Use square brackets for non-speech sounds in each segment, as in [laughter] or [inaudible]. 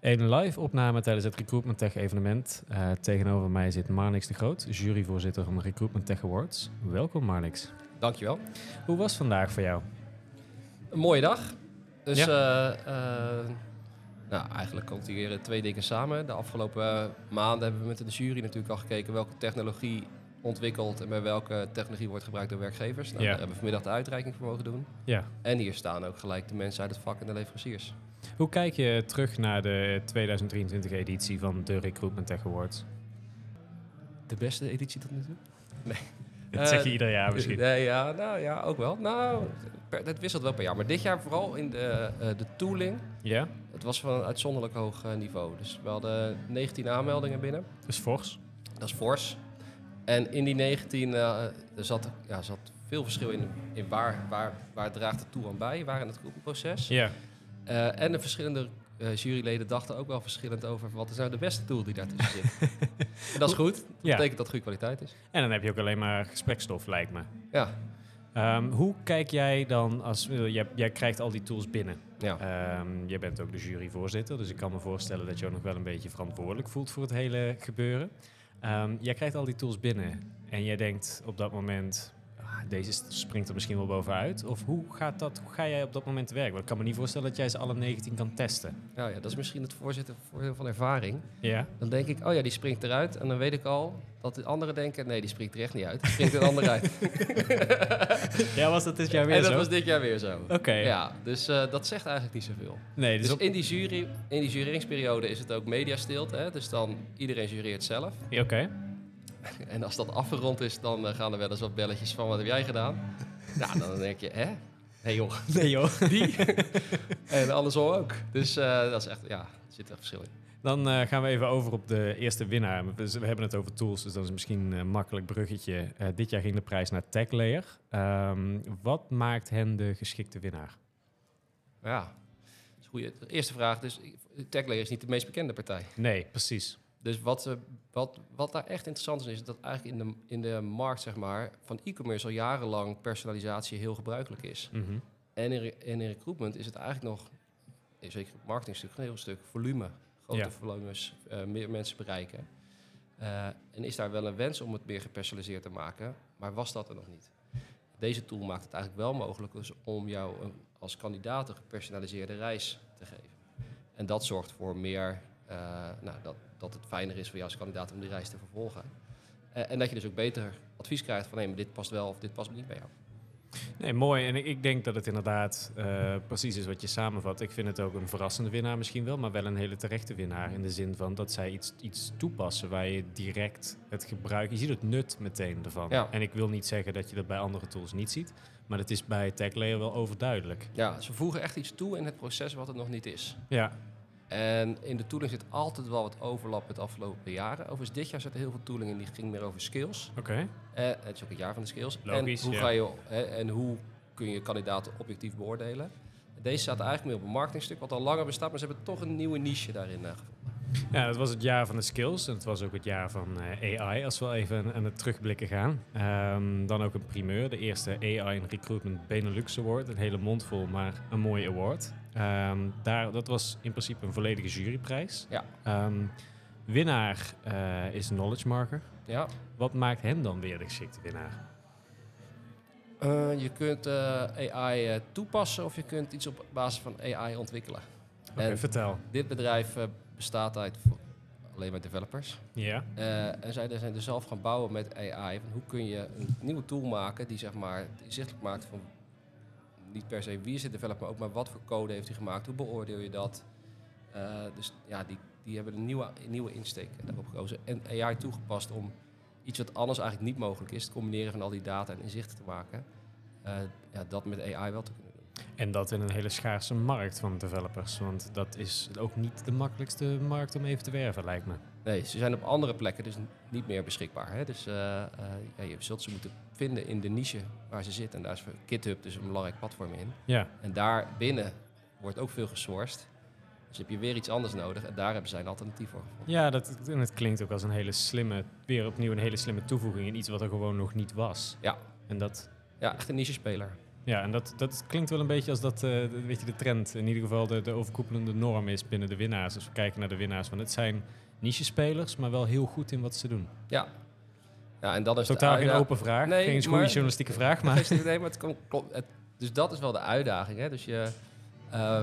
Een live opname tijdens het Recruitment Tech evenement. Uh, tegenover mij zit Marnix de Groot, juryvoorzitter van de Recruitment Tech Awards. Welkom Marnix. Dankjewel. Hoe was vandaag voor jou? Een mooie dag. Dus ja. uh, nou, eigenlijk komt hier twee dingen samen. De afgelopen maanden hebben we met de jury natuurlijk al gekeken welke technologie ontwikkeld en bij welke technologie wordt gebruikt door werkgevers. Nou, Daar hebben we vanmiddag de uitreiking voor mogen doen. Ja. En hier staan ook gelijk de mensen uit het vak en de leveranciers. Hoe kijk je terug naar de 2023 editie van de Recruitment Tech Awards? De beste editie tot nu toe? Nee. [laughs] Dat zeg je uh, ieder jaar misschien. Nee, ja, nou ja, ook wel. Nou, het wisselt wel per jaar. Maar dit jaar vooral in de, uh, de tooling. Ja? Het was van een uitzonderlijk hoog uh, niveau. Dus we hadden 19 aanmeldingen binnen. Dat is fors. Dat is fors. En in die 19 uh, er zat, ja, zat veel verschil in, in waar, waar, waar draagt het tool aan bij, waar in het groepenproces. Ja. Uh, en de verschillende uh, juryleden dachten ook wel verschillend over wat is nou de beste tool die daartussen zit. [laughs] en dat is goed. Dat ja. betekent dat het goede kwaliteit is. En dan heb je ook alleen maar gesprekstof, lijkt me. Ja. Um, hoe kijk jij dan als jij, jij krijgt al die tools binnen? Ja. Um, jij bent ook de juryvoorzitter, dus ik kan me voorstellen dat je ook nog wel een beetje verantwoordelijk voelt voor het hele gebeuren. Um, jij krijgt al die tools binnen en jij denkt op dat moment, deze springt er misschien wel bovenuit? Of hoe, gaat dat, hoe ga jij op dat moment te werk? Want ik kan me niet voorstellen dat jij ze alle 19 kan testen. Nou ja, dat is misschien het voorzitter voordeel van ervaring. Ja. Dan denk ik, oh ja, die springt eruit. En dan weet ik al dat de anderen denken, nee, die springt er echt niet uit. Die springt er een ander uit. [laughs] ja, was dat dit jaar weer en zo? dat was dit jaar weer zo. Oké. Ja, dus uh, dat zegt eigenlijk niet zoveel. Nee, dus, dus op... in, die jury, in die jureringsperiode is het ook mediastilte. Dus dan iedereen jureert zelf. Ja, Oké. Okay. [laughs] En als dat afgerond is, dan uh, gaan er wel eens wat belletjes van wat heb jij gedaan? nou, dan denk je, hè? Nee joh. [laughs] Nee joh. [laughs] Die. en andersom ook. Dus uh, dat is echt, ja, er zit echt verschil in. Dan uh, gaan we even over op de eerste winnaar. We, we, hebben het over tools, dus dat is misschien een makkelijk bruggetje. dit jaar ging de prijs naar TechLayer. Um, wat maakt hen de geschikte winnaar? Ja, dat is een goede. De eerste vraag, dus TechLayer is niet de meest bekende partij. Nee, precies. Dus wat, wat, wat daar echt interessant is, is dat eigenlijk in de, in de markt zeg maar, van e-commerce al jarenlang personalisatie heel gebruikelijk is. Mm -hmm. en, in, en in recruitment is het eigenlijk nog, zeker het marketingstuk, een heel stuk volume. Grote Ja. volumes, uh, meer mensen bereiken. Uh, en is daar wel een wens om het meer gepersonaliseerd te maken, maar was dat er nog niet? Deze tool maakt het eigenlijk wel mogelijk dus om jou een, als kandidaat een gepersonaliseerde reis te geven. En dat zorgt voor meer, nou, dat, dat het fijner is voor jou als kandidaat om die reis te vervolgen. Uh, en dat je dus ook beter advies krijgt van, hé, maar dit past wel of dit past niet bij jou. Nee, mooi. En ik, ik denk dat het inderdaad uh, precies is wat je samenvat. Ik vind het ook een verrassende winnaar misschien wel, maar wel een hele terechte winnaar. In de zin van dat zij iets, iets toepassen waar je direct het gebruik... Je ziet het nut meteen ervan. Ja. En ik wil niet zeggen dat je dat bij andere tools niet ziet. Maar dat is bij TechLayer wel overduidelijk. Ja, ze voegen echt iets toe in het proces wat het nog niet is. Ja, en in de tooling zit altijd wel wat overlap met de afgelopen jaren. Overigens, dit jaar zit er heel veel tooling in die ging meer over skills. Oké. Okay. Uh, het is ook het jaar van de skills. Logisch, en hoe, ja. ga je, hè, en hoe kun je kandidaten objectief beoordelen? Deze staat eigenlijk meer op een marketingstuk wat al langer bestaat, maar ze hebben toch een nieuwe niche daarin uh, gevonden. Ja, het was het jaar van de skills en het was ook het jaar van uh, AI, als we even aan het terugblikken gaan. Um, dan ook een primeur, de eerste AI in Recruitment Benelux Award. Een hele mond vol, maar een mooie award. Um, daar, dat was in principe een volledige juryprijs. Ja. Um, winnaar uh, is Knowledge Marker. Ja. Wat maakt hem dan weer de geschikte winnaar? Uh, je kunt uh, AI toepassen of je kunt iets op basis van AI ontwikkelen. Okay, en vertel. Dit bedrijf bestaat uit alleen maar developers. Ja. En zij zijn dus zelf gaan bouwen met AI. Van hoe kun je een nieuwe tool maken die zeg maar inzichtelijk maakt van niet per se wie is de developer, maar ook maar wat voor code heeft hij gemaakt, hoe beoordeel je dat? Uh, dus ja, die, die hebben een nieuwe, nieuwe insteek daarop gekozen. En AI toegepast om iets wat anders eigenlijk niet mogelijk is, het combineren van al die data en inzichten te maken, uh, ja, dat met AI wel te kunnen. En dat in een hele schaarse markt van developers. Want dat is ook niet de makkelijkste markt om even te werven, lijkt me. Nee, ze zijn op andere plekken dus niet meer beschikbaar. Hè? Dus uh, uh, ja, je zult ze moeten vinden in de niche waar ze zitten. En daar is GitHub dus een belangrijk platform in. Ja. En daar binnen wordt ook veel gesourced. Dus heb je weer iets anders nodig. En daar hebben zij een alternatief voor gevonden. Ja, dat, en het klinkt ook als een hele slimme, weer opnieuw een hele slimme toevoeging in iets wat er gewoon nog niet was. Ja. En dat... Ja, echt een niche-speler. Ja, en dat, dat klinkt wel een beetje als dat, eh, de- weet je, de trend, in ieder geval de, de overkoepelende norm is binnen de winnaars. Als we kijken naar de winnaars, want het zijn niche-spelers, maar wel heel goed in wat ze doen. Ja. ja, en dan is Totaal geen open vraag, Nee, geen goede journalistieke vraag, Maar [laughs] nee, het komt, klopt, het, dus dat is wel de uitdaging. Hè? Dus je. eh, eh,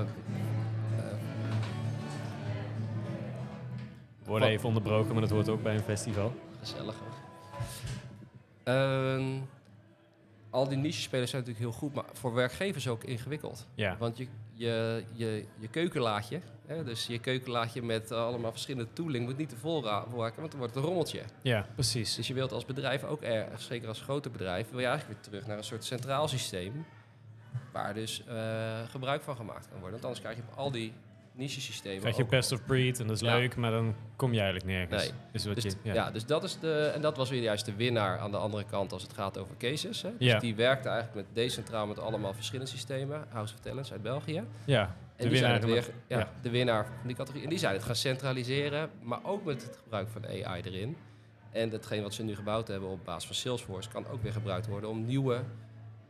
we worden even onderbroken, maar dat hoort ook bij een festival. gezellig hoor. Ehm, al die niche-spelers zijn natuurlijk heel goed, maar voor werkgevers ook ingewikkeld. Ja, Want je, je, je, je keukenlaadje, hè, dus je keukenlaadje met eh, allemaal verschillende tooling, moet niet te vol ra- raken, want dan wordt het een rommeltje. ja precies. Dus je wilt als bedrijf ook, erg, zeker als grote bedrijf, wil je eigenlijk weer terug naar een soort centraal systeem. Waar dus eh, gebruik van gemaakt kan worden. Want anders krijg je op al die niche-systemen. Krijg je ook- best of breed en dat is Ja. leuk, maar dan kom je eigenlijk nergens. Nee. Is wat dus, je, ja. ja. dus dat is de. En dat was weer juist de winnaar aan de andere kant als het gaat over cases. Hè. Dus Ja. die werkte eigenlijk met decentraal met allemaal verschillende systemen. House of Talents uit België. ja, En de die zijn winnaar. het weer, ja, ja. de winnaar van die categorie. En die zijn het gaan centraliseren, maar ook met het gebruik van AI erin. En datgene wat ze nu gebouwd hebben op basis van Salesforce kan ook weer gebruikt worden om nieuwe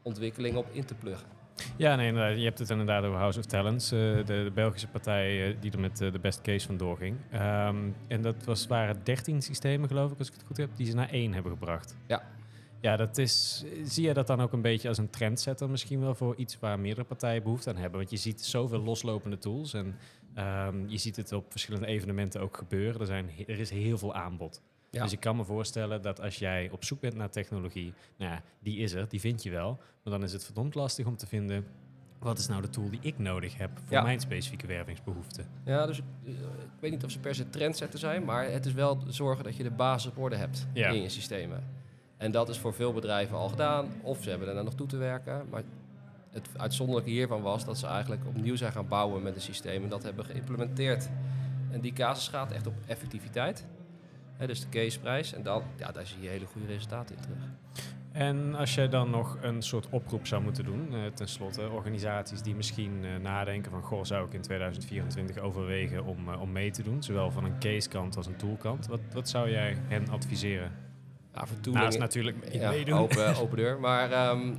ontwikkelingen op in te pluggen. Ja, nee, inderdaad. Je hebt het inderdaad over House of Talents, eh, de, de Belgische partij eh, die er met eh, de best case van doorging. Ehm, en dat was, waren 13 systemen, geloof ik, als ik het goed heb, die ze naar één hebben gebracht. Ja. Ja, dat is, zie je dat dan ook een beetje als een trendsetter misschien wel voor iets waar meerdere partijen behoefte aan hebben? Want je ziet zoveel loslopende tools en ehm, je ziet het op verschillende evenementen ook gebeuren. Er, zijn, er is heel veel aanbod. Ja. Dus ik kan me voorstellen dat als jij op zoek bent naar technologie, nou ja, die is er, die vind je wel. Maar dan is het verdomd lastig om te vinden, wat is nou de tool die ik nodig heb voor Ja. mijn specifieke wervingsbehoeften? Ja, dus eh, ik weet niet of ze per se trendsetter zijn, maar het is wel zorgen dat je de basis op orde hebt Ja. in je systemen. En dat is voor veel bedrijven al gedaan, of ze hebben er nog toe te werken. Maar het uitzonderlijke hiervan was dat ze eigenlijk opnieuw zijn gaan bouwen met een systeem en dat hebben geïmplementeerd. En die casus gaat echt op effectiviteit. Hè, dus de caseprijs. En dan, ja, daar zie je hele goede resultaten in terug. En als jij dan nog een soort oproep zou moeten doen, eh tenslotte, organisaties die misschien eh, nadenken van, goh, zou ik in 2024 overwegen om, eh, om mee te doen, zowel van een case-kant als een tool-kant, wat, wat zou jij hen adviseren? Ja, voor tooling, Naast natuurlijk ja, meedoen. Open, [laughs] open deur. Maar ehm,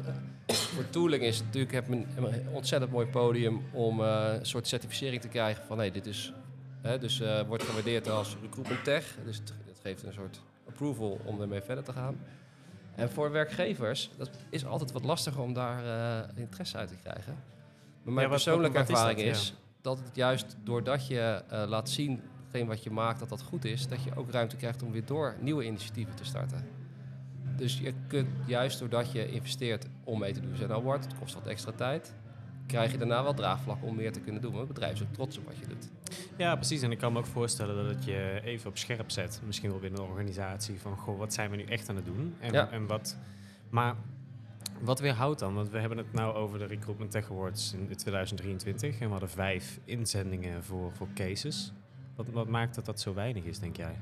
voor tooling is het natuurlijk heb een, een ontzettend mooi podium om eh, een soort certificering te krijgen van hey, dit is. Hè, dus eh, wordt gewaardeerd als recruitment tech. Dus geeft een soort approval om ermee verder te gaan. En voor werkgevers, dat is altijd wat lastiger om daar eh, interesse uit te krijgen. Maar mijn Ja, wat- persoonlijke wat- wat is ervaring dat? is dat het juist doordat je eh, laat zien, hetgeen wat je maakt, dat dat goed is, dat je ook ruimte krijgt om weer door nieuwe initiatieven te starten. Dus je kunt juist doordat je investeert om mee te doen zijn award, het kost wat extra tijd, krijg je daarna wel draagvlak om meer te kunnen doen. Want het bedrijf is ook trots op wat je doet. Ja, precies. En ik kan me ook voorstellen dat het je even op scherp zet. Misschien wel binnen een organisatie van, goh, wat zijn we nu echt aan het doen? En, Ja. en wat... Maar wat weerhoudt dan? Want we hebben het nou over de Recruitment Tech Awards in 2023. En we hadden vijf inzendingen voor, voor cases. Wat, wat maakt dat dat zo weinig is, denk jij?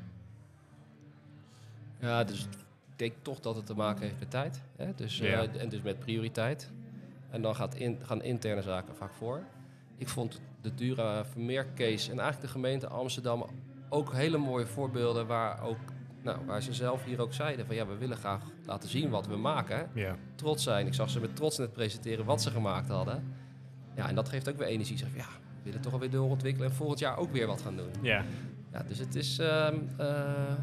Ja, dus ik denk toch dat het te maken heeft met tijd. Hè? Dus, eh, en dus met prioriteit. En dan gaat in, gaan interne zaken vaak voor. Ik vond de Dura Vermeer case en eigenlijk de gemeente Amsterdam ook hele mooie voorbeelden waar, ook, nou, waar ze zelf hier ook zeiden van ja, we willen graag laten zien wat we maken. Ja. Trots zijn. Ik zag ze met trots net presenteren wat ze gemaakt hadden. Ja, en dat geeft ook weer energie. Zeg, ja, we willen toch alweer doorontwikkelen en volgend jaar ook weer wat gaan doen. Ja. Ja, dus het is. ehm, eh,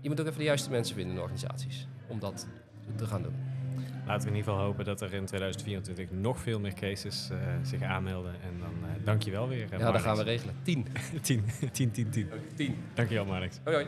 je moet ook even de juiste mensen vinden in de organisaties om dat te gaan doen. Laten we in ieder geval hopen dat er in 2024 nog veel meer cases eh, zich aanmelden. En dan eh dank je wel weer. Ja, dat gaan we regelen. 10. 10, 10, 10, 10. Tien. Dank je wel, Marnix. Hoi hoi.